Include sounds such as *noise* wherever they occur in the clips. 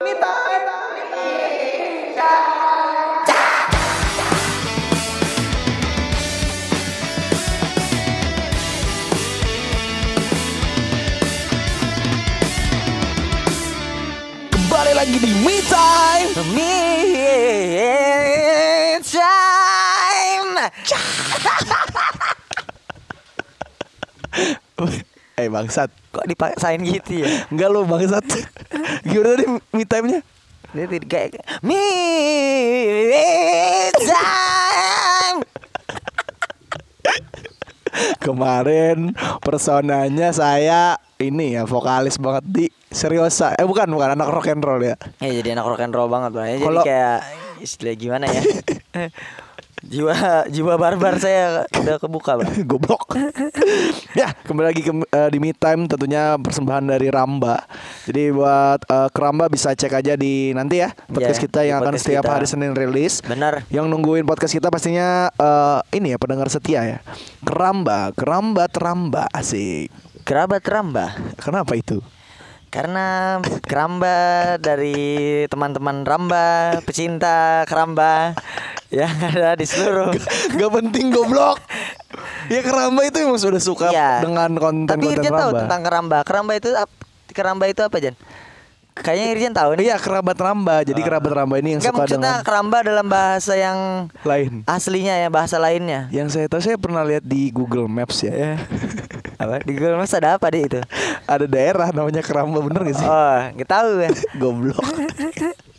Kembali lagi di Me Time. Me time. Eh bangsat. Kok dipaksain gitu ya? *laughs* Enggak lu bangsat. *laughs* Gimana tadi me time-nya? Dia tidak kayak me time. *laughs* Kemarin personanya saya ini ya vokalis banget di Seriosa. Eh bukan bukan anak rock and roll ya. Ya jadi anak rock and roll banget bang. Ya, Jadi Kalau- kayak istilah gimana ya? Jiwa jiwa barbar saya udah kebuka bang. *laughs* Goblok. ya, kembali lagi ke, eh, di Me Time tentunya persembahan dari Ramba. Jadi buat eh, Keramba bisa cek aja di nanti ya podcast Ya, kita yang akan setiap kita. hari Senin rilis. Benar. Yang nungguin podcast kita pastinya eh, ini ya pendengar setia ya. Keramba, Keramba teramba asik. Kerabat Ramba. Kenapa itu? Karena keramba dari teman-teman Ramba, pecinta keramba yang ada di seluruh Gak penting goblok. Ya Keramba itu emang sudah suka Iya. dengan Tapi konten-konten Irjen tahu tentang keramba. Keramba itu keramba itu apa, Jan? Kayaknya Irjen tahu nih. Iya kerabat Ramba. Jadi kerabat Ramba ini yang Enggak suka maksudnya dengan keramba dalam bahasa yang lain. aslinya ya, bahasa lainnya. Yang saya tahu saya pernah lihat di Google Maps ya. *laughs* Apa? Di Google Maps ada apa deh itu? Ada daerah namanya Keramba bener gak sih? Oh, nggak tahu ya. *laughs* Goblok. *laughs*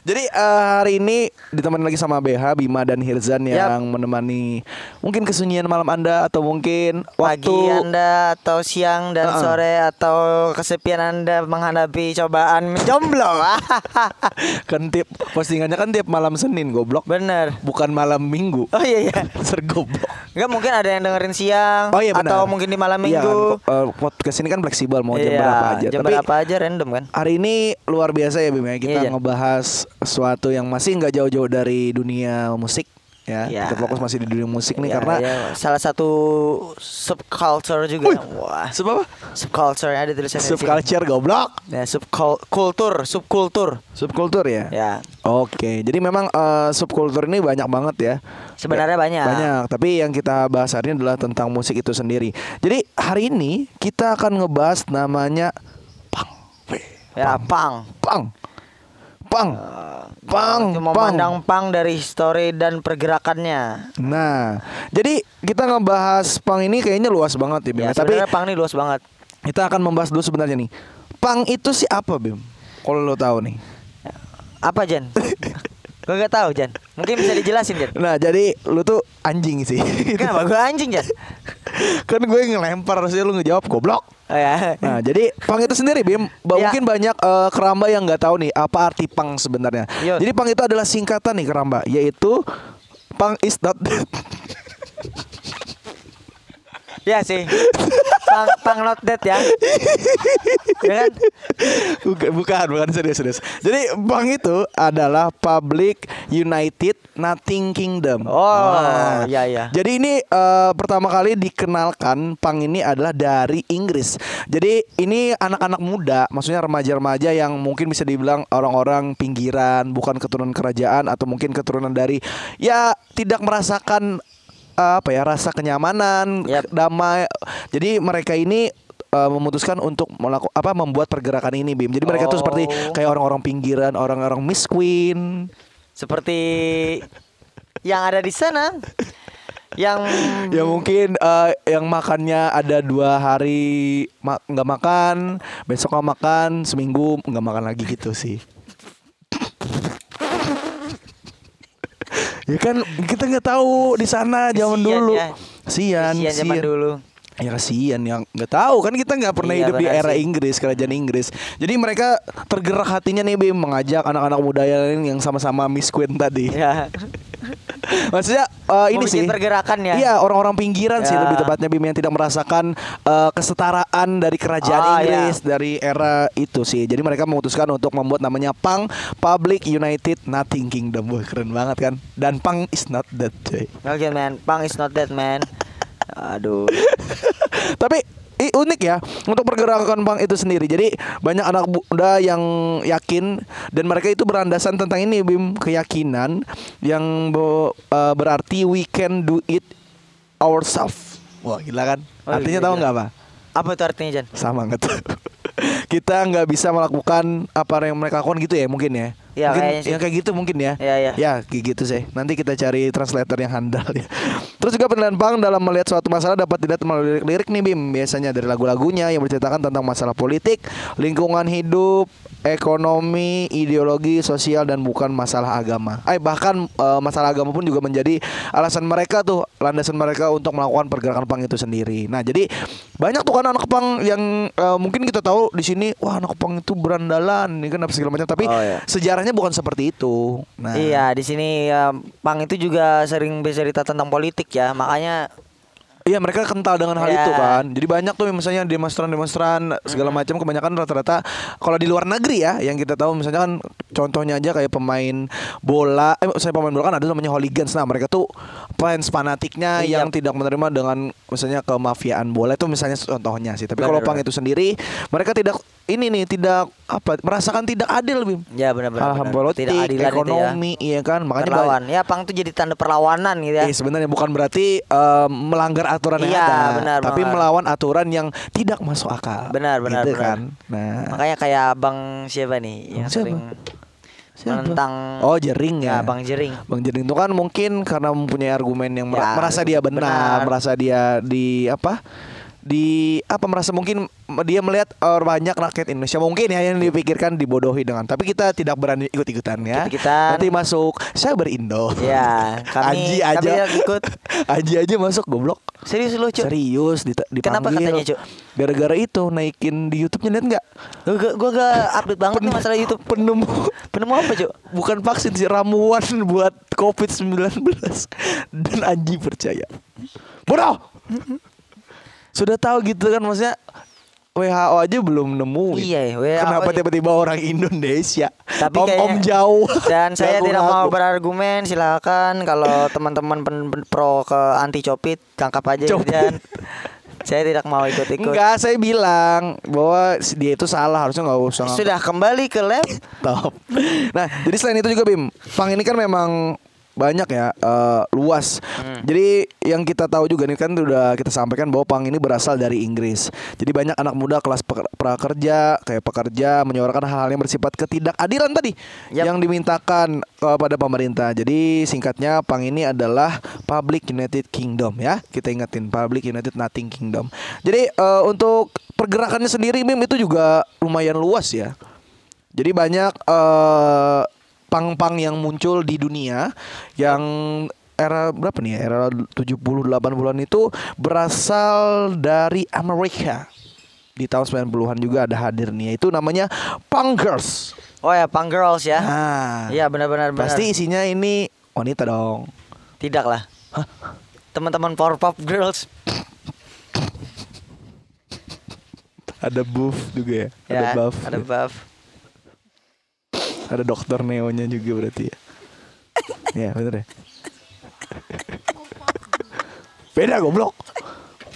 Jadi eh, hari ini ditemani lagi sama BH Bima dan Hirzan Yap. yang menemani mungkin kesunyian malam Anda atau mungkin waktu Pagi Anda atau siang dan Uh-uh. sore atau kesepian Anda menghadapi cobaan menjomblo. *laughs* kan tiap postingannya kan tiap malam Senin goblok. Bener. Bukan malam Minggu. Oh iya iya. *laughs* Sergoblok. Enggak mungkin ada yang dengerin siang Oh iya benar. atau mungkin di malam Iya kan, minggu. kok, eh, podcast ini kan fleksibel mau jam Iya, berapa aja. Jam Tapi berapa aja random kan? hari ini luar biasa ya Bim ya. Kita Iya, Jan. Ngebahas sesuatu yang masih nggak jauh-jauh dari dunia musik ya. Iya. Kita fokus masih di dunia musik nih Ya, karena ya, salah satu subculture juga. Wah, Sub apa? subculture ada tulisannya. Subculture goblok. Ya, subkultur, subkultur. Subkultur ya? Ya, Oke, jadi memang eh, subkultur ini banyak banget ya. Sebenarnya Ya, banyak. Banyak, tapi yang kita bahas hari ini adalah tentang musik itu sendiri. Jadi hari ini kita akan ngebahas namanya pang. Ya pang. Pang. Pang. Pang. Itu Pang. memandang pang dari story dan pergerakannya. Nah, jadi kita ngebahas pang ini kayaknya luas banget ya, Bim. Ya, tapi pang ini luas banget. kita akan membahas dulu sebenarnya nih. Pang itu sih apa, Bim? Kalau lo tahu nih. Apa Jan? *laughs* Gue gak tahu Jan. Mungkin bisa dijelasin Jan. Nah, jadi lu tuh anjing sih. Kenapa gue anjing Jan? *laughs* kan gue ngelempar harusnya lu ngejawab goblok. Oh, ya. Nah, jadi pang itu sendiri Bim, Ya. mungkin banyak eh, keramba yang nggak tahu nih apa arti pang sebenarnya. Jadi pang itu adalah singkatan nih keramba, yaitu pang is not dead. *laughs* Ya sih. Pang, pang not dead ya. ya kan? bukan, bukan, bukan serius, serius. Jadi pang itu adalah Public United Nothing Kingdom. Oh, Nah, iya, iya. Jadi ini eh, pertama kali dikenalkan pang ini adalah dari Inggris. Jadi ini anak-anak muda, maksudnya remaja-remaja yang mungkin bisa dibilang orang-orang pinggiran, bukan keturunan kerajaan atau mungkin keturunan dari ya tidak merasakan apa ya rasa kenyamanan, Yap. damai. Jadi mereka ini eh, memutuskan untuk melakukan apa membuat pergerakan ini Bim. Jadi mereka tuh Oh. seperti kayak orang-orang pinggiran, orang-orang Miss Queen. Seperti yang ada di sana. Yang Ya mungkin eh, yang makannya ada dua hari ma- nggak makan, besok nggak makan, seminggu nggak makan lagi gitu sih. Ya kan kita nggak tahu di sana zaman Kesian dulu. ya. Sian, Kesian zaman dulu. Ya kasihan yang nggak tahu kan kita nggak pernah Iya, hidup di benar era. Inggris kerajaan Inggris. Jadi mereka tergerak hatinya nih Bim mengajak anak-anak muda yang yang sama-sama Miss Queen tadi. Ya. *laughs* Maksudnya eh, ini sih pergerakan ya. Iya orang-orang pinggiran sih Ya. lebih tepatnya Bim yang tidak merasakan eh, kesetaraan dari kerajaan Oh, Inggris dari era itu sih. Jadi mereka memutuskan untuk membuat namanya PANG Public United Nothing Kingdom. Wah keren banget kan. Dan PANG is not dead coy. Oke man, pang is not dead man. *laughs* Aduh. *laughs* Tapi i- unik ya untuk pergerakan punk itu sendiri. Jadi banyak anak muda yang yakin dan mereka itu berandasan tentang ini Bim keyakinan yang be- eh, berarti we can do it ourselves. Wah gila kan? Oh, Artinya gila, tahu gila. nggak apa? Apa itu artinya Jan? Sama nggak tuh? *laughs* Kita nggak bisa melakukan apa yang mereka lakukan gitu ya mungkin ya. Iya, mungkin sih. yang kayak gitu mungkin ya. Iya, iya. Ya kayak gitu sih. Nanti kita cari translator yang handal ya. Terus juga penilaian Pang dalam melihat suatu masalah dapat dilihat melalui lirik-lirik nih Bim. Biasanya dari lagu-lagunya yang menceritakan tentang masalah politik, lingkungan hidup, ekonomi, ideologi, sosial dan bukan masalah agama. Eh bahkan eh, masalah agama pun juga menjadi alasan mereka tuh, landasan mereka untuk melakukan pergerakan Pang itu sendiri. Nah, jadi banyak tuh kan anak Pang yang eh, mungkin kita tahu di sini wah anak Pang itu berandalan, ini kan apa segala macam, tapi Oh, iya. sejarahnya bukan seperti itu. Nah, Iya, di sini ya, Pang itu juga sering bercerita tentang politik ya. Makanya Iya mereka kental dengan hal Ya. itu kan. Jadi banyak tuh misalnya demonstran-demonstran segala macam kebanyakan rata-rata kalau di luar negeri ya yang kita tahu misalnya kan contohnya aja kayak pemain bola eh saya pemain bola kan ada namanya hooligans. Nah, mereka tuh fans fanatiknya Iya. yang tidak menerima dengan misalnya kemafiaan bola itu misalnya contohnya sih. Tapi kalau pang itu sendiri mereka tidak ini nih tidak apa merasakan tidak adil Bim. ya benar-benar Hal-hal politik, tidak ya. ekonomi, iya kan? Makanya Perlawan. Ya, Pang itu jadi tanda perlawanan gitu ya. Eh, sebenarnya bukan berarti eh, melanggar aturan yang Iya, ada, benar, tapi benar. melawan aturan yang tidak masuk akal. Benar, benar, gitu benar. kan. Nah, Makanya kayak Bang siapa nih yang Siapa? sering Siapa? menentang Oh, Jering ya. Ya, Bang Jering. Bang Jering itu kan mungkin karena mempunyai argumen yang Ya, merasa dia benar, benar. merasa dia di apa? Di apa merasa mungkin dia melihat eh, banyak rakyat Indonesia mungkin ya yang dipikirkan dibodohi dengan tapi kita tidak berani ikut-ikutan ya Ikut-ikutan. nanti masuk saya berindo Ya, *laughs* kami Anji aja kami ikut. *laughs* Anji aja masuk goblok Serius lu, Cuk? Serius dita- dipanggil. Kenapa katanya, Cuk? Gara-gara itu naikin di YouTube-nya lihat nggak? Gua gua, gua gak update banget nih masalah YouTube. Penemu Penemu apa, Cuk? bukan vaksin sih ramuan buat COVID-19 dan Anji percaya. Bodoh. *laughs* Sudah tahu gitu kan maksudnya WHO aja belum nemu. Iya, WHO Kenapa tiba-tiba orang Indonesia? Tapi om, om kayaknya- jauh. Dan *laughs* saya tidak mau berargumen, silakan kalau *laughs* teman-teman pro ke anti copit, tangkap aja Copit. dan saya tidak mau ikut-ikut. Enggak, saya bilang bahwa dia itu salah harusnya nggak usah. Sudah kembali ke lab. *laughs* Nah, jadi selain itu juga Bim, Pang ini kan memang banyak ya eh, luas. Hmm. Jadi yang kita tahu juga nih kan udah kita sampaikan bahwa Pang ini berasal dari Inggris. Jadi banyak anak muda kelas prakerja kayak pekerja menyuarakan hal-hal yang bersifat ketidakadilan tadi Yap. yang dimintakan kepada pemerintah. Jadi singkatnya Pang ini adalah Public United Kingdom ya. Kita ingetin Public United Nothing Kingdom. Jadi eh, untuk pergerakannya sendiri Bim itu juga lumayan luas ya. Jadi banyak eh, pang-pang yang muncul di dunia yang era berapa nih ya? Era 70 80-an itu berasal dari Amerika. Di tahun 90-an juga ada hadir nih. Itu namanya Punk Girls. Oh ya, Punk Girls ya. Nah, Iya, benar-benar benar. pasti isinya ini wanita dong. tidak lah. Teman-teman Powerpuff Girls. Ada buff juga ya. Ada ya, buff. ada buff. Ada dokter Neo-nya juga berarti ya. Iya, bener ya. Beda goblok.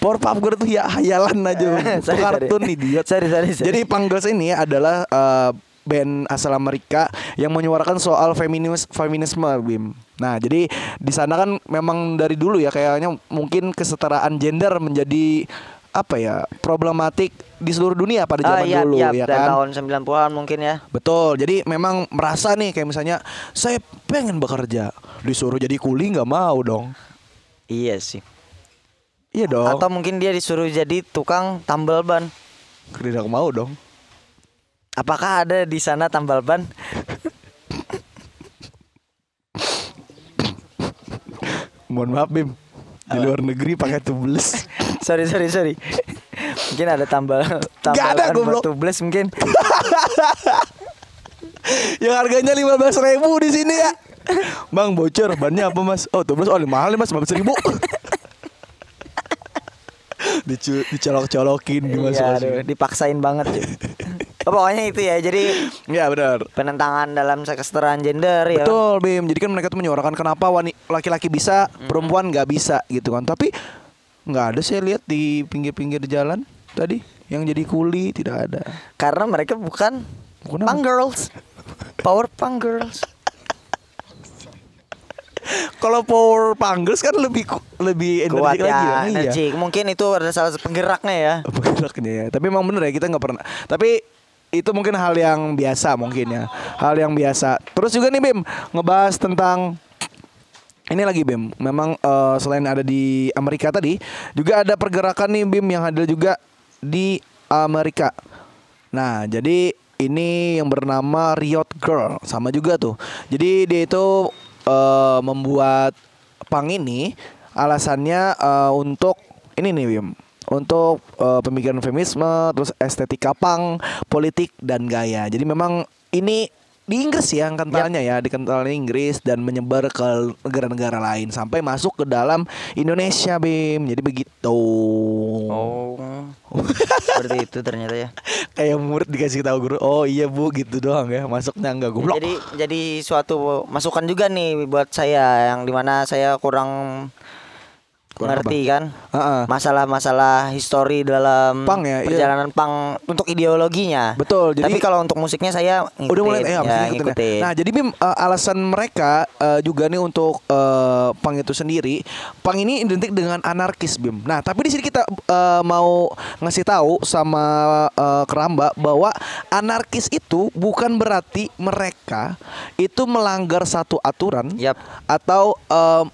Powerpuff Girls tuh ya hayalan aja. Itu Sorry, sorry. kartun idiot. Sorry, sorry, sorry. Jadi Girls ini adalah eh, band asal Amerika yang menyuarakan soal feminis feminisme Bim. Nah, jadi di sana kan memang dari dulu ya kayaknya mungkin kesetaraan gender menjadi apa ya problematik di seluruh dunia pada zaman Ah, iya, dulu iya, ya kan. tahun 90-an mungkin ya. Betul. Jadi memang merasa nih kayak misalnya saya pengen bekerja, disuruh jadi kuli nggak mau dong. Iya sih. Iya dong. Atau mungkin dia disuruh jadi tukang tambal ban. tidak mau dong. Apakah ada di sana tambal ban? Mohon maaf Bim. Di luar negeri pakai tubles. *laughs* sorry, sorry, sorry. Mungkin ada tambal tambal Gak ada, goblok. tubeless mungkin. *laughs* yang harganya lima belas ribu di sini ya. Bang bocor bannya apa mas? Oh tubles oh mahal nih mas lima ribu. *laughs* Dicu- dicolok-colokin Iya, aduh, dipaksain banget. *laughs* Oh, pokoknya itu ya. Jadi Ya benar. penentangan dalam kesetaraan gender ya. Betul Bim. Jadi kan mereka tuh menyuarakan kenapa laki-laki bisa, perempuan nggak bisa gitu kan. Tapi nggak ada saya lihat di pinggir-pinggir jalan. tadi yang jadi kuli tidak ada. Karena mereka bukan Bukan punk girls. Power punk girls. *laughs* Kalau power panggers kan lebih lebih Kuat energik lagi ya, kan? Iya. Mungkin itu ada salah satu penggeraknya ya. *laughs* Penggeraknya ya. Tapi emang bener ya kita nggak pernah. Tapi itu mungkin hal yang biasa mungkin ya. Hal yang biasa. Terus juga nih Bim ngebahas tentang ini lagi Bim. Memang eh, selain ada di Amerika tadi, juga ada pergerakan nih Bim yang ada juga di Amerika. Nah, jadi ini yang bernama Riot Girl sama juga tuh. Jadi dia itu eh, membuat pang ini alasannya eh, untuk ini nih Bim. Untuk eh, pemikiran feminisme, terus estetika pang, politik dan gaya. Jadi memang ini di Inggris ya kentalnya ya, dikental di Inggris dan menyebar ke negara-negara lain sampai masuk ke dalam Indonesia Bim. Jadi begitu. Oh. *laughs* Seperti itu ternyata ya. Kayak murid dikasih tahu guru, oh iya bu gitu doang ya, masuknya enggak goblok. Jadi jadi suatu masukan juga nih buat saya yang di mana saya kurang, Kurang ngerti kan Heeh. masalah-masalah histori dalam Punk ya, iya. perjalanan pang untuk ideologinya. Betul, jadi- Tapi kalau untuk musiknya saya ngikutin, Udah mulai eh, ya, ngikutin ya? ngikutin. Nah, jadi Bim eh, alasan mereka eh, juga nih untuk eh, pang itu sendiri, pang ini identik dengan anarkis Bim. Nah, tapi di sini kita eh, mau ngasih tahu sama eh, Keramba bahwa anarkis itu bukan berarti mereka itu melanggar satu aturan Yap. atau eh,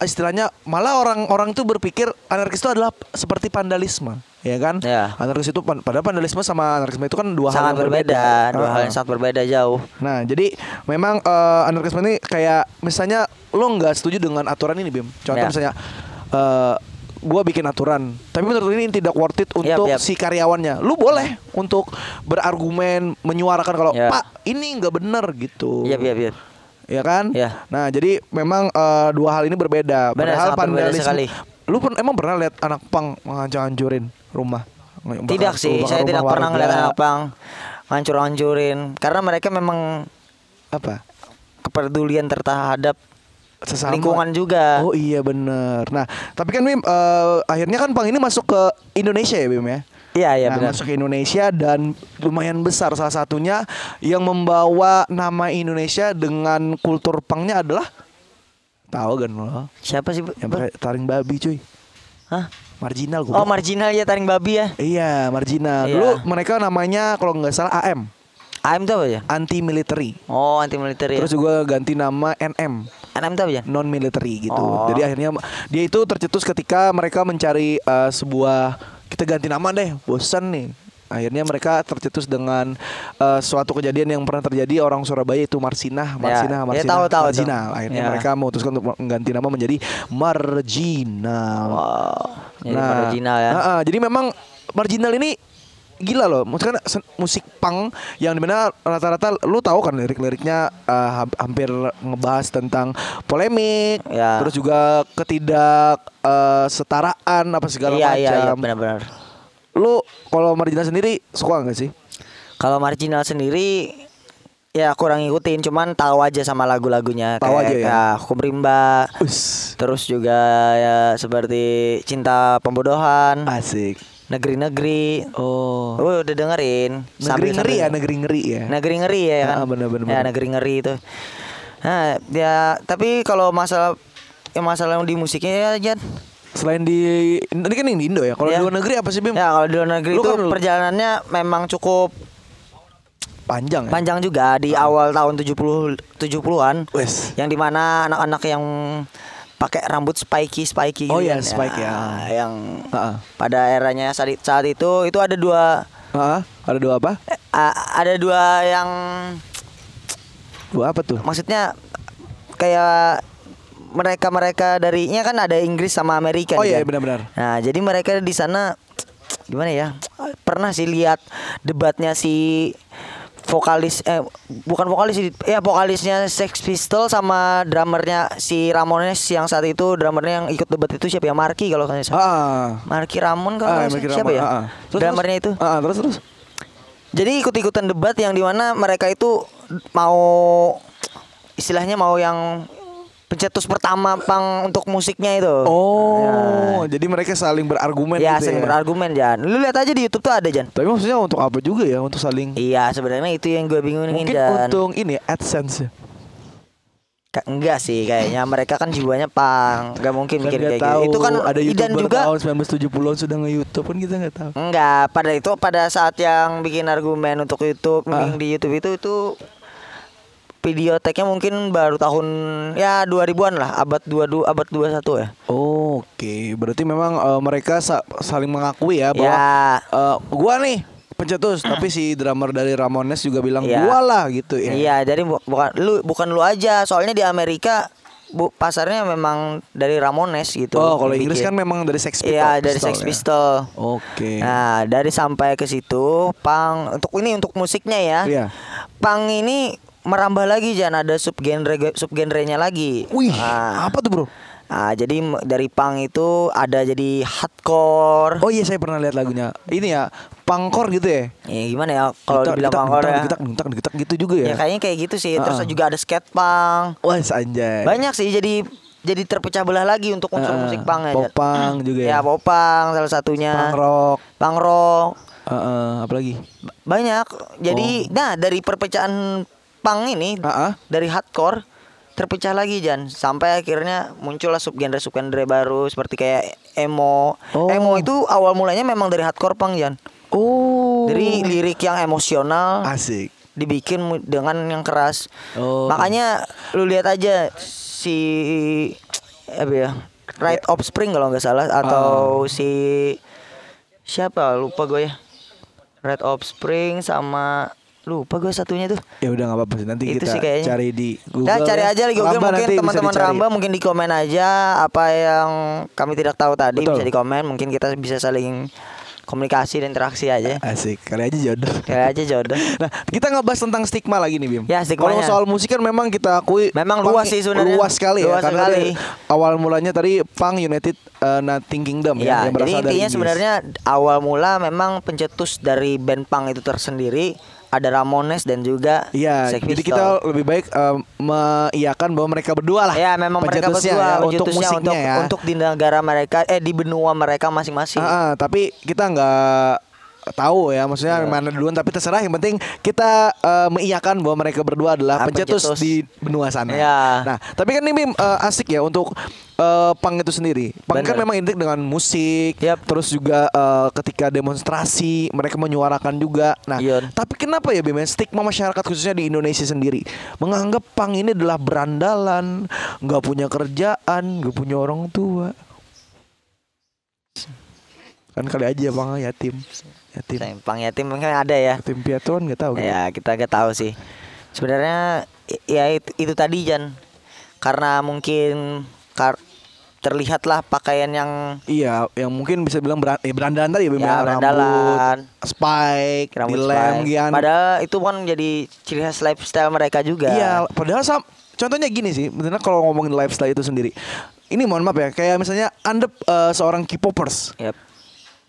istilahnya malah orang-orang tuh berpikir anarkis itu adalah seperti vandalisme, ya kan? Ya. Anarkis itu padahal vandalisme sama anarkisme itu kan dua hal sangat yang berbeda, dua hal Heeh. yang sangat berbeda jauh. Nah, jadi memang eh, anarkisme ini kayak misalnya lo nggak setuju dengan aturan ini, Bim. Contoh Ya. misalnya eh gua bikin aturan, tapi menurut ini tidak worth it untuk yap. si karyawannya. Lu boleh untuk berargumen, menyuarakan kalau Ya. Pak ini nggak benar gitu. Iya, iya, iya. Ya kan? Ya. Nah, jadi memang eh, dua hal ini berbeda. Benar, berbeda vandalisme- sekali. Lu pun emang pernah lihat anak pang menghancur-hancurin rumah? Bakar- Tidak sih, saya tidak pernah ngeliat anak pang hancur-hancurin karena mereka memang apa? kepedulian terhadap Sesama. lingkungan juga. Oh iya bener. Nah tapi kan Bim eh, akhirnya kan Pang ini masuk ke Indonesia ya Bim ya. Iya, iya nah, benar. masuk ke Indonesia dan lumayan besar salah satunya yang membawa nama Indonesia dengan kultur pangnya adalah tahu kan lo Siapa sih? Yang pakai taring babi cuy Hah? marginal Oh, goblok. marginal ya taring babi ya. iya marginal Iya. dulu mereka namanya kalau nggak salah AM AM itu apa ya? anti military Oh, anti militer ya. terus juga ganti nama NM NM itu apa ya? non military gitu. Oh. Jadi akhirnya dia itu tercetus ketika mereka mencari eh, sebuah kita ganti nama deh, bosan nih. Akhirnya mereka tercetus dengan eh, suatu kejadian yang pernah terjadi orang Surabaya itu Marsinah, Marsinah, Ya, ya, Marsinah, tahu, tahu, Marginal. tahu. Akhirnya Ya. mereka memutuskan untuk mengganti nama menjadi Marginal. Wow. Jadi marginal ya. nah, ah, jadi memang Marginal ini gila loh. Maksudnya sen- musik punk yang di mana rata-rata lu tahu kan lirik-liriknya ham- hampir ngebahas tentang polemik, Ya. terus juga ketidak eh, setaraan apa segala iya, iya, iya, macam. benar-benar. Lu kalau Marginal sendiri suka nggak sih? Kalau marginal sendiri ya kurang ngikutin, cuman tahu aja sama lagu-lagunya Tahu aja ya? kayak Hukum Rimba. Us, Terus juga ya seperti Cinta Pembodohan, asik. Negeri-negeri. Oh. Oh, udah dengerin. negeri ngeri ya, negeri ngeri ya. Negeri ngeri ya kan. Ah, bener, bener, Ya bener. negeri ngeri itu. Nah, ya tapi kalau masalah yang masalah di musiknya ya Jan. Selain di ini kan ini di Indo ya. Kalau di Ya. luar negeri apa sih Bim? Ya kalau di luar negeri Lu itu kan- perjalanannya memang cukup Panjang ya. panjang juga di awal tahun 70 70-an. Wes. Yang di mana anak-anak yang pakai rambut spiky spiky Oh gitu iya, kan. spike ya. yang Heeh. pada eranya saat, saat itu itu ada dua Ah, ada dua apa? a- ada dua yang Dua apa tuh? maksudnya kayak mereka-mereka darinya kan ada Inggris sama Amerika Oh iya, kan. benar-benar. Nah, jadi mereka di sana gimana ya? Pernah sih lihat debatnya si vokalis eh bukan vokalis ya vokalisnya Sex Pistols sama drummernya si Ramones yang saat itu drummernya yang ikut debat itu siapa ya? Marky kalau nggak salah. Ah. Marky Ramon kalau Ah, salah. siapa sama- ya? ah, ah. Terus, drummernya itu. terus? Ah, ah, terus terus. Jadi ikut-ikutan debat yang di mana mereka itu mau istilahnya mau yang pencetus pertama pang untuk musiknya itu. Oh, jadi mereka saling berargumen ya, gitu sering ya. berargumen Jan. Lu lihat aja di YouTube tuh ada Jan. Tapi maksudnya untuk apa juga ya untuk saling Iya, sebenarnya itu yang gue bingungin Mungkin Jan. untung ini AdSense ya. Ka- enggak sih kayaknya mereka kan jiwanya pang nggak mungkin Kan mikir kayak tahu gitu itu kan ada dan YouTuber juga tahun 1970-an sudah nge-YouTube kan kita nggak tahu. enggak pada itu pada saat yang bikin argumen untuk YouTube Ah. di YouTube itu itu video tagnya mungkin baru tahun ya 2000-an lah abad 22 abad 21 ya Oke, berarti memang eh, mereka sa- saling mengakui ya bahwa Ya. eh, gua nih pencetus, tapi si drummer dari Ramones juga bilang Iya. gua lah gitu ya. Iya, jadi bu- bukan lu bukan lu aja. Soalnya di Amerika bu, pasarnya memang dari Ramones gitu. Oh, kalau Inggris kan memang dari Sex Pistols. Iya, dari Sex ya. Pistol. Oke. Nah, dari sampai ke situ, pang untuk ini untuk musiknya ya. Iya. Pang ini merambah lagi jangan ada subgenre subgenrenya lagi. Wih, Nah, apa tuh, Bro? nah, jadi dari pang itu ada jadi hardcore. Oh iya, saya pernah lihat lagunya. Ini ya, pangkor gitu ya. Ya, gimana ya kalau dibilang pangkor ya? gitak, gitak, gitak gitu juga ya. Ya kayaknya kayak gitu sih. Terus Ah, ah. juga ada skate punk. Wah, anjay. Banyak sih jadi jadi terpecah belah lagi untuk unsur Ah, musik punk ya. popang juga ya. Ya, popang salah satunya. Punk rock. Punk rock. Heeh, apalagi? Ba- Banyak. Jadi nah dari perpecahan punk ini Ah, ah. dari hardcore terpecah lagi Jan sampai akhirnya muncullah subgenre subgenre baru seperti kayak emo. Oh. Emo itu awal mulanya memang dari hardcore punk Jan. Oh. Dari lirik yang emosional asik. dibikin dengan yang keras. Oh. Makanya lu lihat aja si apa ya? Right Offspring kalau nggak salah atau Ah. si siapa lupa gue ya. Red Offspring sama lupa gue satunya tuh. Ya udah nggak apa-apa sih. Nanti Itu kita sih kayaknya. cari di Google. Nah, cari aja di Google Ramba mungkin teman-teman. Ramba mungkin di komen aja apa yang kami tidak tahu tadi Betul. bisa di komen mungkin kita bisa saling komunikasi dan interaksi aja. Asik, kali aja jodoh. Kayak aja jodoh. *laughs* Nah, kita ngebahas tentang stigma lagi nih, Bim. Ya, stigmanya. Kalau soal musik kan memang kita akui Memang luas sih sebenarnya. Luas sekali Luas ya karena awal mulanya tadi Punk United uh, Nothing Kingdom ya, Ya, yang jadi intinya sebenarnya awal mula memang pencetus dari band punk itu tersendiri ada Ramones dan juga Iya, Sex jadi kita lebih baik um, mengiyakan bahwa mereka berdua lah. ya memang mereka berdua ya, untuk musiknya untuk ya. untuk di negara mereka eh di benua mereka masing-masing. Ah, ah, tapi kita nggak tahu ya maksudnya Iya. mana duluan tapi terserah yang penting kita eh, mengiyakan bahwa mereka berdua adalah Ah, pencetus, pencetus. di benua sana. Iya. Nah, tapi kan ini eh, asik ya untuk eh, punk itu sendiri. Punk kan memang identik dengan musik, Yap. terus juga eh, ketika demonstrasi mereka menyuarakan juga. Nah, tapi kenapa ya Bim ya, stigma masyarakat khususnya di Indonesia sendiri menganggap punk ini adalah berandalan, nggak punya kerjaan, nggak punya orang tua. Kan kali aja bang yatim, yatim, Punk yatim mungkin ada ya. yatim piatu kan nggak tahu. kan? Ya kita gak tahu sih. Sebenarnya ya itu, itu tadi Jan. Karena mungkin kar terlihatlah pakaian yang Iya, yang mungkin bisa bilang beran eh, berandalan tadi ya, Ya, ya, berandalan. rambut, spike, rambut dilem, spike. gian. Padahal itu kan jadi ciri khas lifestyle mereka juga. Iya, padahal sam contohnya gini sih, benar kalau ngomongin lifestyle itu sendiri. Ini mohon maaf ya, kayak misalnya Anda eh, seorang K-popers. Yap.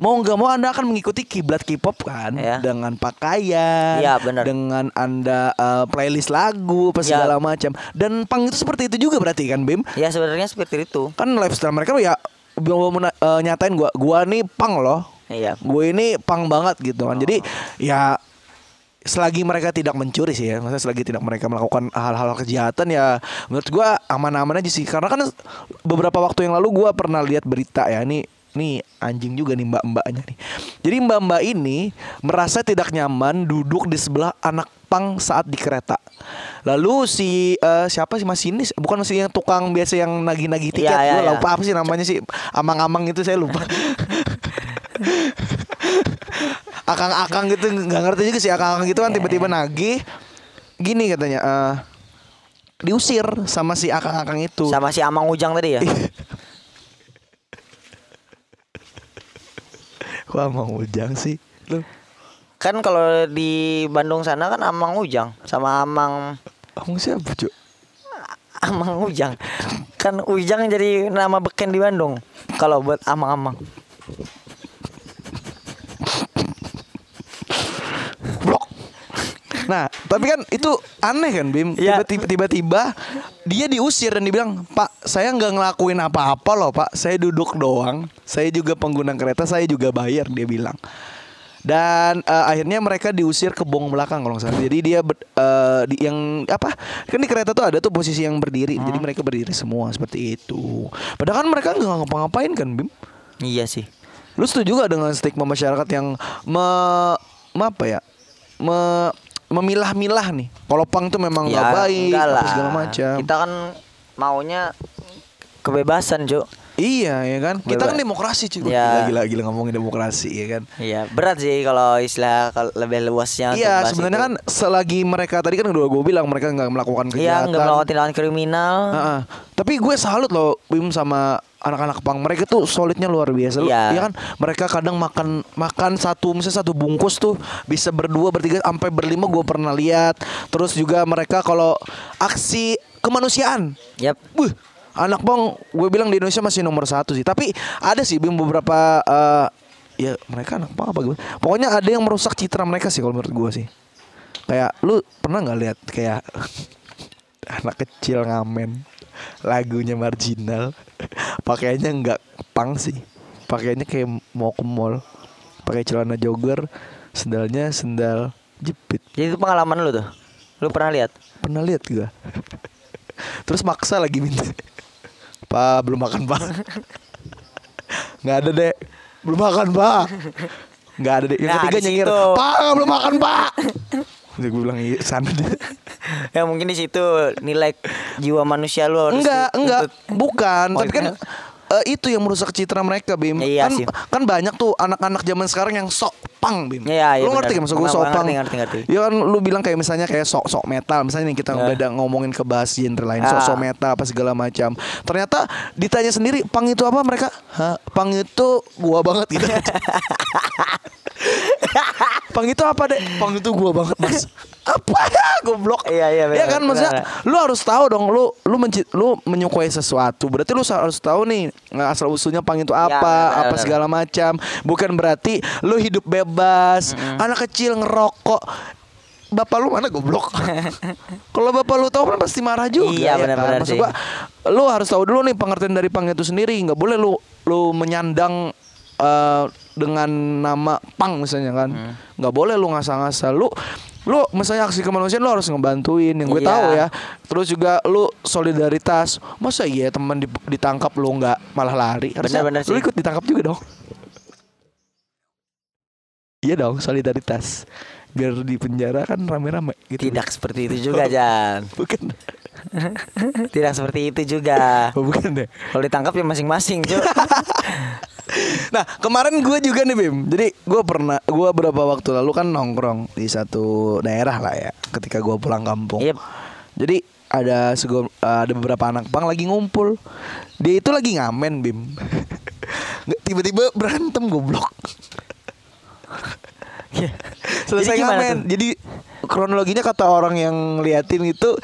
Mau nggak mau Anda akan mengikuti kiblat K-pop kan Iya. dengan pakaian, Iya, benar. dengan Anda eh, playlist lagu, apa Iya. segala macam. Dan pang itu seperti itu juga berarti kan, Bim? Ya sebenarnya seperti itu. Kan lifestyle mereka ya mau eh, nyatain gua, gua nih pang loh. Iya. Gue ini pang banget gitu kan. Jadi ya selagi mereka tidak mencuri sih ya, maksudnya selagi tidak mereka melakukan hal-hal kejahatan ya menurut gua aman-aman aja sih. Karena kan beberapa waktu yang lalu gua pernah lihat berita ya, nih nih anjing juga nih mbak-mbaknya nih. Jadi mbak-mbak ini merasa tidak nyaman duduk di sebelah anak pang saat di kereta. Lalu si eh, siapa sih masinis? Bukan si yang tukang biasa yang nagih-nagih tiket. Iya, iya, Gua iya. lupa apa sih namanya sih? Amang-amang itu saya lupa. *laughs* akang-akang gitu nggak ngerti juga sih akang-akang gitu kan tiba-tiba nagih gini katanya eh diusir sama si akang-akang itu Sama si Amang Ujang tadi ya. *laughs* Wah mau ujang sih lu kan kalau di Bandung sana kan Amang Ujang sama Amang kamu siapa cuy *laughs* Amang Ujang. Kan Ujang jadi nama beken di Bandung. Kalau buat Amang-amang. Nah, tapi kan itu aneh kan Bim. Iya. Tiba-tiba dia diusir dan dibilang, "Pak, saya nggak ngelakuin apa-apa loh, Pak. Saya duduk doang. Saya juga pengguna kereta, saya juga bayar." Dia bilang. Dan eh, akhirnya mereka diusir ke bong belakang kalau nggak salah. Jadi dia ber- eh, di, yang apa? Kan di kereta tuh ada tuh posisi yang berdiri. Jadi mereka berdiri semua seperti itu. Padahal kan mereka nggak ngapa-ngapain kan, Bim? Iya sih. Lu setuju gak dengan stigma masyarakat yang me, me apa ya? Me, memilah-milah nih. Kalau pang itu memang nggak baik, Ya, enggak apa lah. segala macam. Kita kan maunya kebebasan, Cuk. Iya ya kan. Kita kan demokrasi cuy. Ya. Gila, gila gila ngomongin demokrasi ya kan. Iya, berat sih kalau istilah kalau lebih luasnya untuk Iya sebenarnya kan selagi mereka tadi kan udah gue bilang mereka nggak melakukan Iya, kegiatan. nggak melakukan tindakan kriminal. Heeh. Tapi gue salut loh Bim sama anak-anak pang mereka tuh solidnya luar biasa Lu- Iya. Iya kan mereka kadang makan makan satu misalnya satu bungkus tuh bisa berdua bertiga sampai berlima gue pernah lihat terus juga mereka kalau aksi kemanusiaan Yap. Wih, anak bang, gue bilang di Indonesia masih nomor satu sih. Tapi ada sih Bim beberapa eh, ya mereka anak bang apa gue. Pokoknya ada yang merusak citra mereka sih kalau menurut gue sih. Kayak lu pernah nggak lihat kayak *laughs* anak kecil ngamen lagunya marginal *laughs* pakaiannya nggak pang sih pakaiannya kayak mau ke mall pakai celana jogger sendalnya sendal jepit Jadi itu pengalaman lu tuh. Lu pernah lihat? Pernah lihat gua. *laughs* Terus maksa lagi minta. Pak belum makan pak. Nggak ada dek. Belum makan pak. Nggak ada dek. Yang Nah, ketiga nyengir. Pak belum makan pak. Udah gue bilang iya sana deh. *laughs* ya mungkin di situ nilai jiwa manusia lu harus Enggak, enggak, bukan. Oh, Tapi kan eh, itu yang merusak citra mereka, Bim. Iya kan, sih. kan banyak tuh anak-anak zaman sekarang yang sok pang, Bim. Iya, iya, lu ngerti kan maksud gue sok pang? ngerti, ngerti, ngerti. Ya kan lu bilang kayak misalnya kayak sok sok metal, misalnya nih kita Ya. udah ngomongin ke bahas genre lain, sok Ah. sok metal apa segala macam. Ternyata ditanya sendiri pang itu apa mereka? Hah, pang itu gua banget gitu. *laughs* pang itu apa deh? Pang itu gua banget, Mas. *laughs* apa? Ya *laughs* goblok. Iya, iya, ya benar, kan? Maksudnya benar. lu harus tahu dong lu lu menci- lu menyukai sesuatu. Berarti lu harus tahu nih asal usulnya pang itu apa Ya, benar, apa benar. segala macam. Bukan berarti lu hidup bebas anak kecil ngerokok. Bapak lu mana goblok? *laughs* Kalau bapak lu tahu kan pasti marah juga ya Iya, kan? benar-benar Maksud sih. gua lu harus tahu dulu nih pengertian dari pang itu sendiri. Nggak boleh lu lu menyandang eh, dengan nama pang misalnya kan. Hmm. nggak boleh lu ngasal-ngasal lu lu misalnya aksi kemanusiaan lu harus ngebantuin yang gue Iya. tahu ya terus juga lu solidaritas masa iya teman di- ditangkap lu nggak malah lari harusnya Benar-benar lu sih. ikut ditangkap juga dong iya dong solidaritas biar di penjara kan rame-rame gitu Tidak seperti itu juga, *laughs* Jan. bukan Tidak seperti itu juga. oh, bukan deh Kalau ditangkap ya masing-masing, Cuk. *laughs* Nah kemarin gue juga nih Bim. Jadi gue pernah Gue beberapa waktu lalu kan nongkrong Di satu daerah lah ya Ketika gue pulang kampung. Yep. Jadi ada sego, ada beberapa anak pang lagi ngumpul. Dia itu lagi ngamen Bim. *laughs* Tiba-tiba berantem goblok. *laughs* Selesai Jadi ngamen. tuh? Jadi kronologinya kata orang yang liatin itu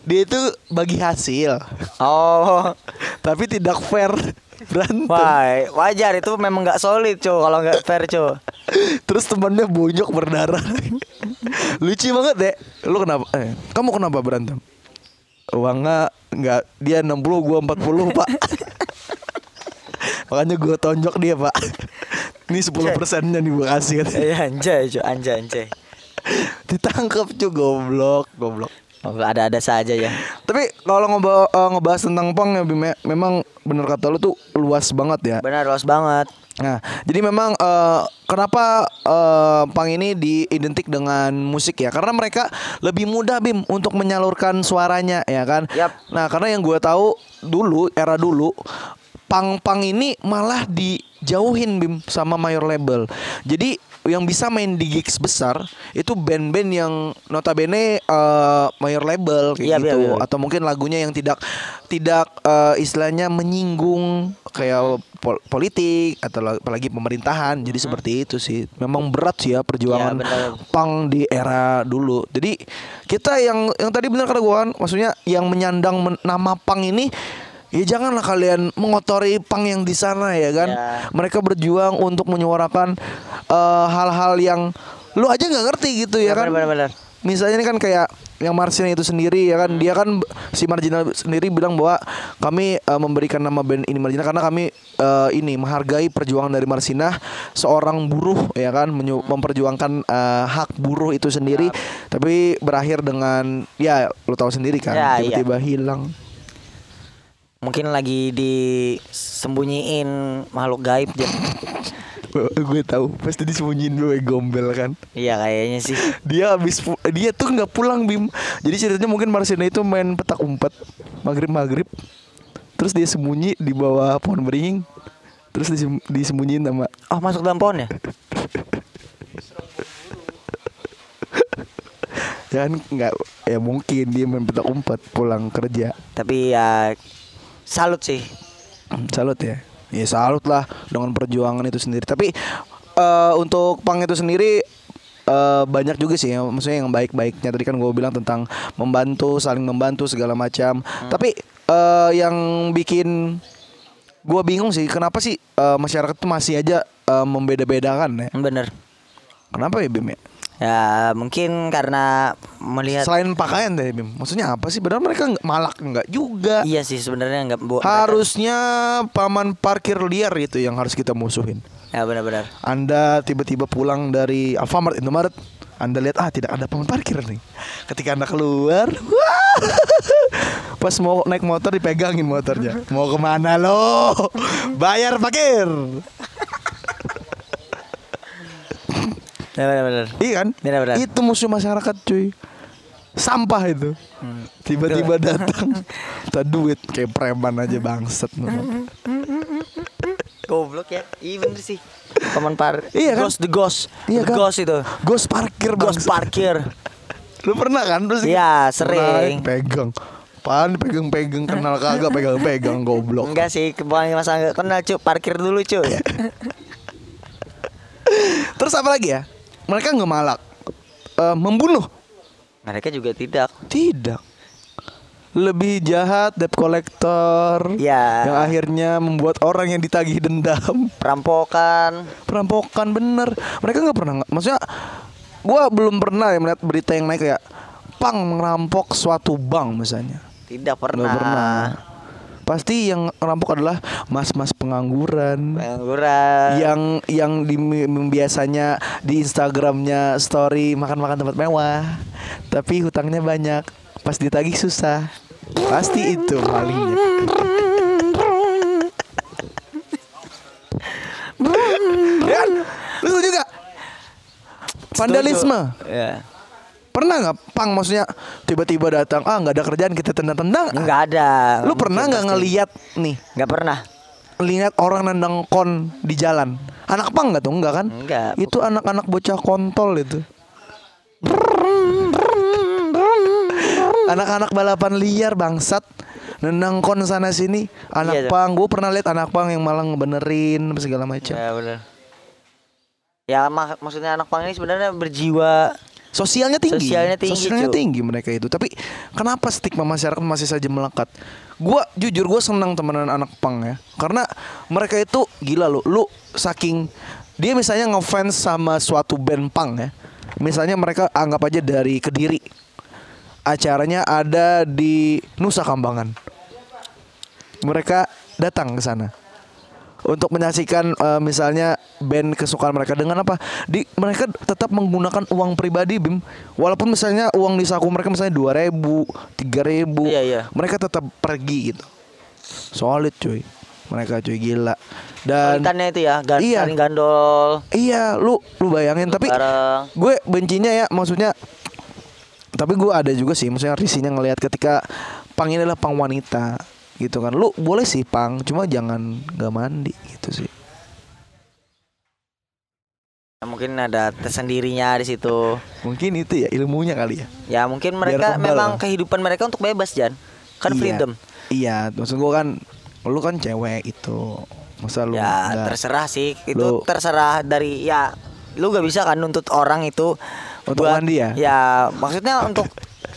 Dia itu bagi hasil. Oh. *laughs* Tapi tidak fair Berantem Wah, wajar itu memang nggak solid, Cuk, kalau nggak fair, Cuk. Terus temannya bonyok berdarah. Lucu banget deh. Lu kenapa? Eh, kamu kenapa berantem? Uangnya nggak dia 60 gua 40 pak Makanya gua tonjok dia pak Ini 10 persennya nih gua kasih kan Iya, anjay, Cuk, anjay, anjay. Ditangkap cuy goblok Goblok ada-ada saja ya. Tapi kalau ngoba- eh, ngebahas tentang pang ya Bim, ya, memang bener kata lu tuh luas banget ya Benar, luas banget. Nah, jadi memang eh, kenapa eh, pang ini diidentik dengan musik ya? Karena mereka lebih mudah bim untuk menyalurkan suaranya ya kan? Yap. Nah, karena yang gue tahu dulu era dulu pang-pang ini malah dijauhin bim sama mayor label. Jadi yang bisa main di gigs besar itu band-band yang notabene eh, mayor label kayak Iya, gitu. iya, iya. atau mungkin lagunya yang tidak tidak eh, istilahnya menyinggung kayak pol- politik atau la- apalagi pemerintahan. Jadi seperti itu sih. Memang berat sih ya perjuangan benar. pang di era dulu. Jadi kita yang yang tadi benar kata gua kan maksudnya yang menyandang men- nama pang ini Ya janganlah kalian mengotori pang yang di sana ya kan. Ya. Mereka berjuang untuk menyuarakan eh, hal-hal yang lu aja nggak ngerti gitu ya kan. Benar, benar, benar. misalnya ini kan kayak yang Marsin itu sendiri ya kan dia kan si Marginal sendiri bilang bahwa kami eh, memberikan nama band ini Marginal karena kami eh, ini menghargai perjuangan dari Marsinah seorang buruh ya kan menyu- memperjuangkan eh, hak buruh itu sendiri tapi berakhir dengan ya lo tahu sendiri kan Ya, iya. tiba-tiba hilang Mungkin lagi disembunyiin makhluk gaib Jan. *laughs* gue tahu pasti disembunyiin gue gombel kan Iya kayaknya sih. dia habis dia tuh nggak pulang bim jadi ceritanya mungkin Marcina itu main petak umpet maghrib maghrib terus dia sembunyi di bawah pohon beringin terus disem- disembunyiin sama Oh masuk dalam pohon ya? ya *laughs* kan nggak ya mungkin dia main petak umpet pulang kerja Tapi ya salut sih. salut ya. Ya salut lah dengan perjuangan itu sendiri. Tapi eh, untuk pang itu sendiri eh, banyak juga sih ya, maksudnya yang baik-baiknya. Tadi kan gue bilang tentang membantu saling membantu segala macam. Tapi eh, yang bikin gue bingung sih kenapa sih eh, masyarakat tuh masih aja eh, membeda-bedakan ya? Bener. kenapa ya Bim ya Ya mungkin karena melihat selain pakaian deh Bim maksudnya apa sih? Benar mereka nggak malak nggak juga. Iya sih sebenarnya nggak harusnya paman parkir liar itu yang harus kita musuhin. Ya benar-benar. Anda tiba-tiba pulang dari Alfamart Indomaret Anda lihat ah tidak ada paman parkir nih. Ketika Anda keluar wah, *laughs* Pas mau naik motor dipegangin motornya. Mau ke mana lo? Bayar parkir benar-benar. Iya kan Benar-benar. Itu musuh masyarakat cuy Sampah itu Tiba-tiba datang *laughs* Minta duit Kayak preman aja bangset. Goblok ya. Iya bener sih. Paman par. Iya kan? Ghost the ghost. Iya the kan? ghost itu. Ghost parkir Ghost bangset. parkir. Lu pernah kan? Terus Iya, sering. Naik, pegang. Pan pegang-pegang kenal kagak pegang-pegang goblok. Enggak sih, bukan masa enggak kenal cu, parkir dulu cu. Iya. *laughs* Terus apa lagi ya? Mereka nggak malak. Eh, membunuh? Mereka juga tidak. Tidak. Lebih jahat debt collector. Ya. Yang akhirnya membuat orang yang ditagih dendam. Perampokan. Perampokan bener. Mereka nggak pernah. Maksudnya, gua belum pernah ya melihat berita yang naik kayak pang merampok suatu bank misalnya. Tidak pernah. pernah. Pasti yang rampok adalah mas-mas pengangguran. Pengangguran. yang yang di biasanya di Instagramnya story makan-makan tempat mewah tapi hutangnya banyak pas ditagih susah pasti itu malingnya ya kan? lu setuju gak vandalisme Ya. Pernah nggak pang maksudnya tiba-tiba datang ah nggak ada kerjaan kita tendang-tendang Enggak ada. lu pernah nggak ngeliat nih Enggak pernah. lihat orang nendang kon di jalan. Anak pang nggak tuh? Enggak kan? Enggak. Itu anak-anak bocah kontol itu. Anak-anak balapan liar bangsat nendang kon sana sini. Anak Iya, pang, gue pernah lihat anak pang yang malah ngebenerin segala macam. Ya benar. Ya mak maksudnya anak pang ini sebenarnya berjiwa Sosialnya tinggi. Sosialnya tinggi, Sosialnya Cuk. tinggi mereka itu. Tapi kenapa stigma masyarakat masih saja melekat? Gua jujur gue senang temenan anak pang ya. Karena mereka itu gila lu. Lu saking dia misalnya ngefans sama suatu band pang ya. Misalnya mereka anggap aja dari Kediri. Acaranya ada di Nusa Kambangan. Mereka datang ke sana untuk menyaksikan eh, misalnya band kesukaan mereka dengan apa? Di mereka tetap menggunakan uang pribadi Bim. Walaupun misalnya uang di saku mereka misalnya 2000, 3000. Iya, iya. Mereka tetap pergi gitu. Solid cuy. Mereka cuy gila. Dan Solitannya itu ya, gan Iya. gandol. iya, lu lu bayangin tapi bareng. gue bencinya ya maksudnya tapi gue ada juga sih maksudnya risinya ngelihat ketika pang ini adalah pang wanita gitu kan lu boleh sih pang cuma jangan gak mandi gitu sih Mungkin ada tersendirinya di situ. mungkin itu ya ilmunya kali ya Ya mungkin mereka memang lah. kehidupan mereka untuk bebas Jan. Kan Iya. freedom. iya maksud gue kan lu kan cewek itu masa lu Ya nggak- terserah sih. Itu Lu- terserah dari ya lu gak bisa kan nuntut orang itu Untuk mandi ya? Ya maksudnya untuk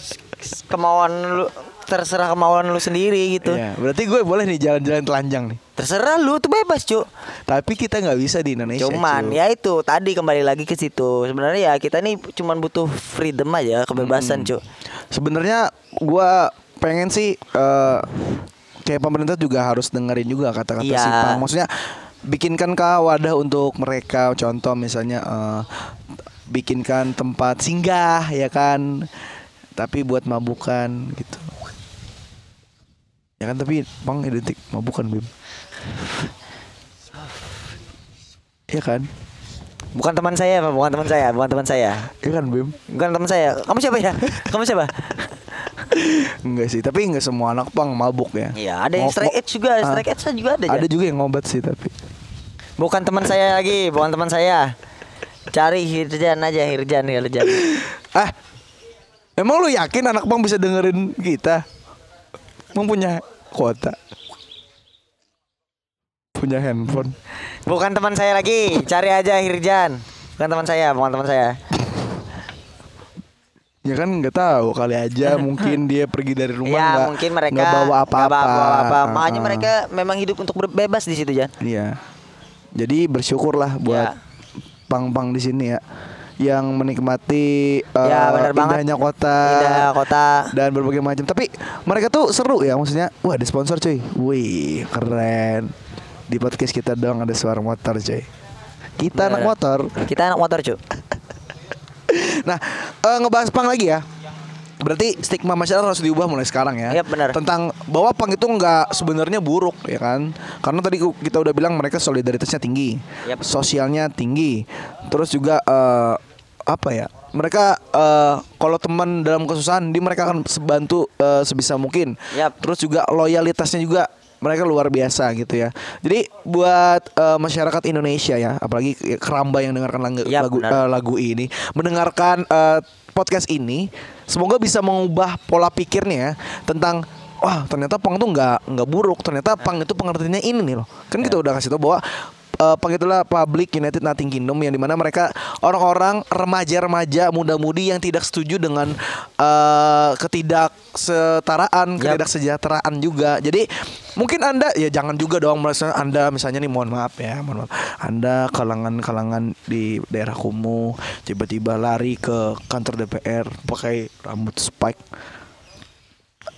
*laughs* kemauan lu terserah kemauan lu sendiri gitu. Iya, berarti gue boleh nih jalan-jalan telanjang nih Terserah lu tuh bebas, Cuk. Tapi kita nggak bisa di Indonesia. Cuman cuy. ya itu tadi kembali lagi ke situ. Sebenarnya ya kita nih cuman butuh freedom aja, kebebasan, cu. Sebenarnya gua pengen sih eh, kayak pemerintah juga harus dengerin juga kata-kata Iya. si Pang. Maksudnya bikinkan kah wadah untuk mereka. Contoh misalnya eh, bikinkan tempat singgah ya kan. Tapi buat mabukan gitu. Ya kan tapi Pang identik mabukan Bim. Ya kan? Bukan teman saya, Pak. bukan teman saya, bukan teman saya. Ya kan Bim? Bukan teman saya. Kamu siapa ya? Kamu siapa? Enggak sih, tapi enggak semua anak pang mabuk ya. Iya, ada yang strike edge juga, Ah. strike edge juga ada. Ada juga yang ngobat sih tapi. Bukan teman saya lagi, bukan teman saya. Cari Hirjan aja, Hirjan, Hirjan. Ah, emang lu yakin anak pang bisa dengerin kita? Emang punya kuota? Punya handphone? Bukan teman saya lagi, cari aja Hirjan. Bukan teman saya, bukan teman saya. Ya kan nggak tahu kali aja *laughs* mungkin dia pergi dari rumah ya nggak mungkin mereka nggak bawa apa-apa. bawa apa-apa. Ah, Makanya ah. mereka memang hidup untuk bebas di situ Jan. Iya. Jadi bersyukurlah buat Ya. pang-pang di sini ya yang menikmati eh, ya banget. indahnya kota. Indah kota. dan berbagai macam. Tapi mereka tuh seru ya maksudnya. Wah, ada sponsor cuy. Wih, keren. Di podcast kita dong ada suara motor cuy. Kita anak Bener. motor. Kita anak motor, cu. *laughs* Nah, eh, ngebahas pang lagi ya. Berarti stigma masyarakat harus diubah mulai sekarang ya. Iya, benar. Tentang bahwa pang itu nggak sebenarnya buruk ya kan. Karena tadi kita udah bilang mereka solidaritasnya tinggi. Yap. Sosialnya tinggi. Terus juga eh, apa ya? Mereka eh, kalau teman dalam kesusahan di mereka akan bantu eh, sebisa mungkin. Yap. Terus juga loyalitasnya juga mereka luar biasa gitu ya. Jadi buat eh, masyarakat Indonesia ya, apalagi keramba yang dengarkan lagu Yap, lagu, benar. eh, lagu ini, mendengarkan eh, podcast ini, semoga bisa mengubah pola pikirnya ya tentang wah ternyata pang itu nggak nggak buruk, ternyata pang itu pengertiannya ini nih loh. Kan kita udah kasih tau bahwa eh, pang itulah Public United Nothing Kingdom yang di mana mereka orang-orang remaja-remaja muda-mudi yang tidak setuju dengan eh, ketidaksetaraan, Yap. ketidaksejahteraan juga. Jadi mungkin anda ya jangan juga dong merasa anda misalnya nih mohon maaf ya mohon maaf anda kalangan-kalangan di daerah kumuh tiba-tiba lari ke kantor DPR pakai rambut spike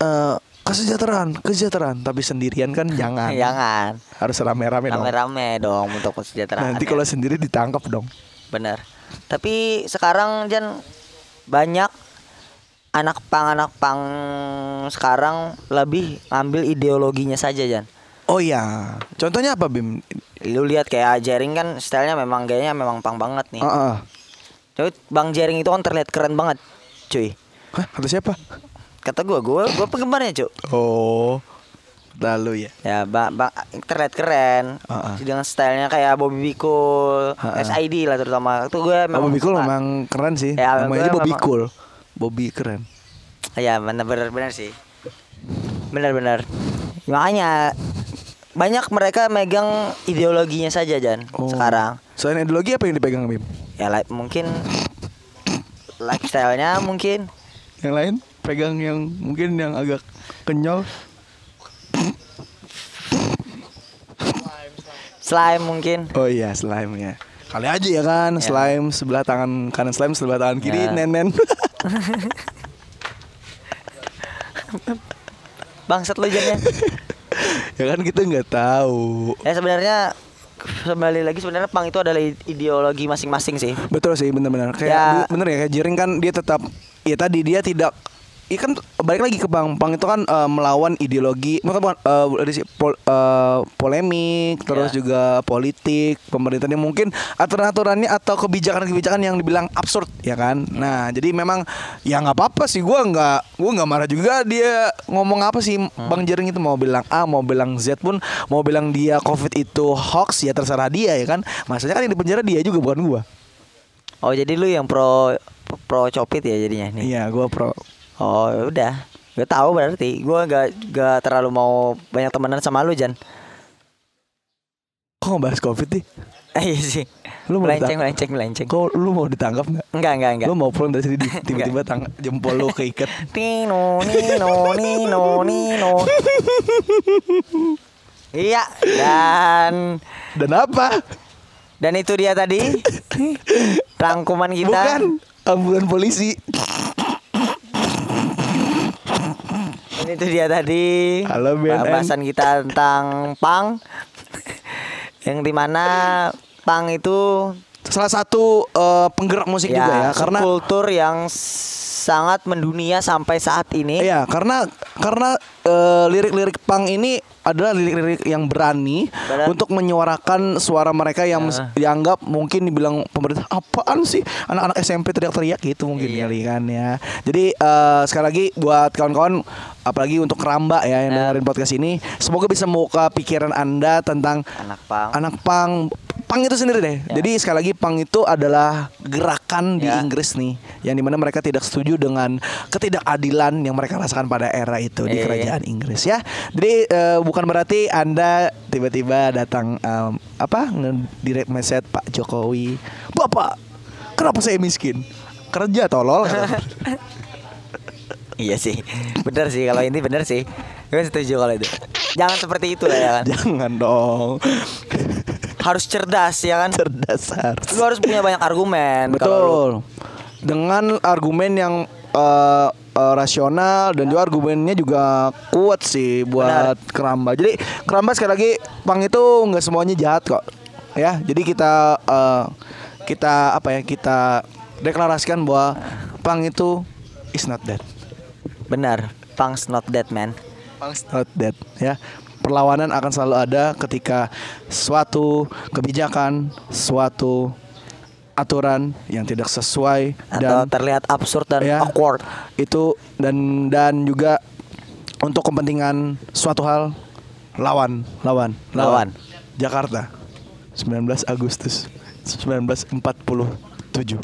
eh kesejahteraan kesejahteraan tapi sendirian kan *laughs* jangan Jangan. harus rame-rame dong Rame-rame dong untuk kesejahteraan. nanti kalau sendiri ditangkap dong Bener. Tapi sekarang Jan banyak anak pang anak pang sekarang lebih ngambil ideologinya saja Jan. oh ya contohnya apa Bim Lu lihat kayak Jering kan stylenya memang gayanya memang pang banget nih. Ah, ah. Coy, Bang Jering itu kan terlihat keren banget, cuy. Hah, kata siapa Kata gua, gua gua penggemarnya, cuy. oh lalu ya Ya, bang, bang terlihat keren. Ah, ah. Dengan stylenya kayak Bobby Bikul, Ah, ah. SID lah terutama. Itu gue memang Bobby Cool memang keren sih Ya, namanya aja gue Bobby memang- Cool Bobby keren Ya benar benar benar sih. Benar benar. Makanya banyak mereka megang ideologinya saja Jan Oh. sekarang. Selain ideologi apa yang dipegang Bim? Ya like, mungkin lifestyle-nya mungkin Yang lain pegang yang mungkin yang agak kenyal. slime mungkin. Oh iya slime ya. Kali aja ya kan slime sebelah tangan kanan slime sebelah tangan kiri Ya. nenen. *laughs* Bangsat lu Jan *laughs* ya. kan kita nggak tahu. Ya sebenarnya kembali lagi sebenarnya pang itu adalah ideologi masing-masing sih. Betul sih benar-benar. Kayak Ya. bener ya kayak Jiring kan dia tetap ya tadi dia tidak Iya kan balik lagi ke Bang Pang itu kan eh, melawan ideologi, bukan bukan, eh, dari si- pol- eh, polemik, terus Ya. juga politik, pemerintahnya mungkin aturan-aturannya atau kebijakan-kebijakan yang dibilang absurd, ya kan? Nah, jadi memang ya nggak apa-apa sih, gua nggak, gua nggak marah juga dia ngomong apa sih, Bang Jering itu mau bilang A, mau bilang Z pun, mau bilang dia COVID itu hoax ya terserah dia ya kan? Maksudnya kan yang di penjara dia juga bukan gua. Oh jadi lu yang pro pro copit ya jadinya nih. Iya, gua pro. Oh udah. Gue tahu berarti. Gue gak gak terlalu mau banyak temenan sama lu Jan. Kok ngebahas COVID nih? Eh, *laughs* iya sih. Lu mau melenceng melenceng melenceng. Kok lu mau ditangkap nggak? Enggak enggak enggak. Lu mau pulang dari sini *laughs* tiba-tiba tang jempol lu keikat. Tino *laughs* nino nino nino. iya dan Dan apa? Dan itu dia tadi rangkuman kita. Bukan ambulan polisi. Dan itu dia tadi Halo, BNN. bahasan kita tentang pang yang di mana pang itu Salah satu eh, penggerak musik juga ya karena kultur yang sangat mendunia sampai saat ini. Iya, karena karena eh, lirik-lirik punk ini adalah lirik-lirik yang berani Benar. untuk menyuarakan suara mereka yang mes- dianggap mungkin dibilang pemerintah apaan sih anak-anak SMP teriak-teriak gitu mungkin Iya. kali kan ya. Jadi eh, sekali lagi buat kawan-kawan apalagi untuk keramba ya yang Ya. dengerin podcast ini semoga bisa membuka pikiran Anda tentang Anak pang. anak pang pang itu sendiri deh. Ya. Jadi sekali lagi pang itu adalah gerakan di Ya. Inggris nih yang di mana mereka tidak setuju dengan ketidakadilan yang mereka rasakan pada era itu di Iya, iya. kerajaan Inggris ya. Jadi eh, bukan berarti anda tiba-tiba datang em, apa direct message Pak Jokowi, Bapak, kenapa saya miskin? Kerja tolol. *laughs* Iya sih, bener sih kalau ini bener sih. Gue setuju kalau itu. Jangan seperti itu lah ya kan. *laughs* Jangan dong. Harus cerdas ya kan. Cerdas harus. Lu harus punya banyak argumen. lu- Betul. Dengan argumen yang eh, eh, rasional dan juga argumennya juga kuat sih buat keramba. Jadi keramba sekali lagi pang itu nggak semuanya jahat kok. Ya, jadi kita eh, kita apa ya kita deklarasikan bahwa pang itu is not dead. Benar. Punk's not dead man. Pang's not dead ya. Perlawanan akan selalu ada ketika suatu kebijakan, suatu aturan yang tidak sesuai Atau dan terlihat absurd dan Ya. awkward. itu dan dan juga untuk kepentingan suatu hal lawan lawan Lawan. Jakarta 19 Agustus 1947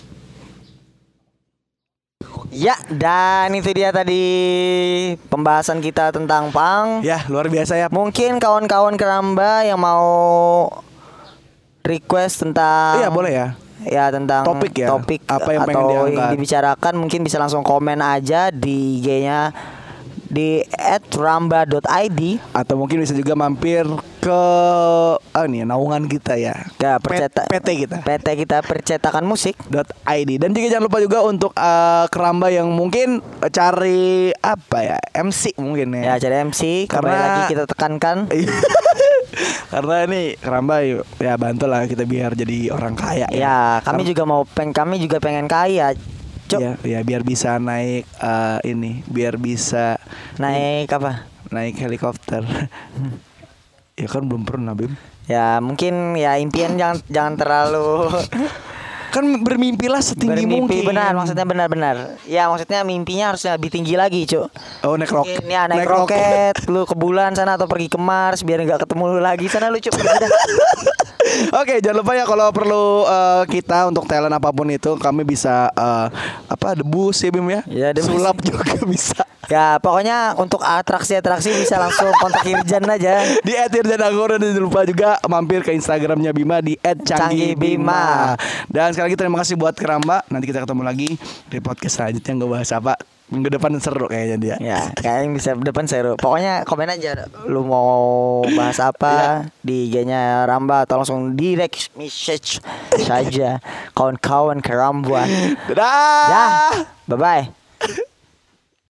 Ya, dan itu dia tadi pembahasan kita tentang pang. ya luar biasa ya Mungkin kawan-kawan keramba yang mau request tentang Iya, boleh ya. Ya tentang Topik ya, topik apa yang atau pengen diangkat. yang dibicarakan mungkin bisa langsung komen aja di IG-nya di @ramba.id atau mungkin bisa juga mampir ke ah nih naungan kita ya. Ya P- percetak PT kita. PT kita percetakan musik .id dan juga jangan lupa juga untuk eh, keramba yang mungkin cari apa ya MC mungkin ya. Ya, jadi MC kembali Karena- lagi kita tekankan. *laughs* Karena ini keramba ya bantulah kita biar jadi orang kaya ya. Kami juga mau peng kami juga pengen kaya Cuk. ya, ya biar bisa naik eh, ini biar bisa naik apa? Naik helikopter. *laughs* Ya kan belum pernah Bim. Ya mungkin ya impian jangan jangan terlalu *laughs* kan bermimpilah setinggi bermimpi mungkin benar maksudnya benar-benar ya maksudnya mimpinya harusnya lebih tinggi lagi cuk oh naik roket ya naik, roket, lu ke bulan sana atau pergi ke Mars biar nggak ketemu lu lagi sana lu cuk. *laughs* Oke, jangan lupa ya kalau perlu eh, kita untuk talent apa pun itu kami bisa eh, apa debus ya Bim ya. Ya, debus. Sulap juga *laughs* bisa. ya pokoknya untuk atraksi-atraksi bisa langsung kontak Irjan aja *laughs* Di @irjan Anggoro dan jangan lupa juga mampir ke Instagramnya Bima di Canggih Bima. Dan sekali lagi terima kasih buat Keramba. Nanti kita ketemu lagi di podcast selanjutnya nggak bahas apa. Minggu depan seru kayaknya dia. ya kayaknya bisa depan seru pokoknya komen aja lu mau bahas apa di IG-nya Ramba atau langsung direct message saja *laughs* kawan-kawan kerambuan Dadah. ya bye bye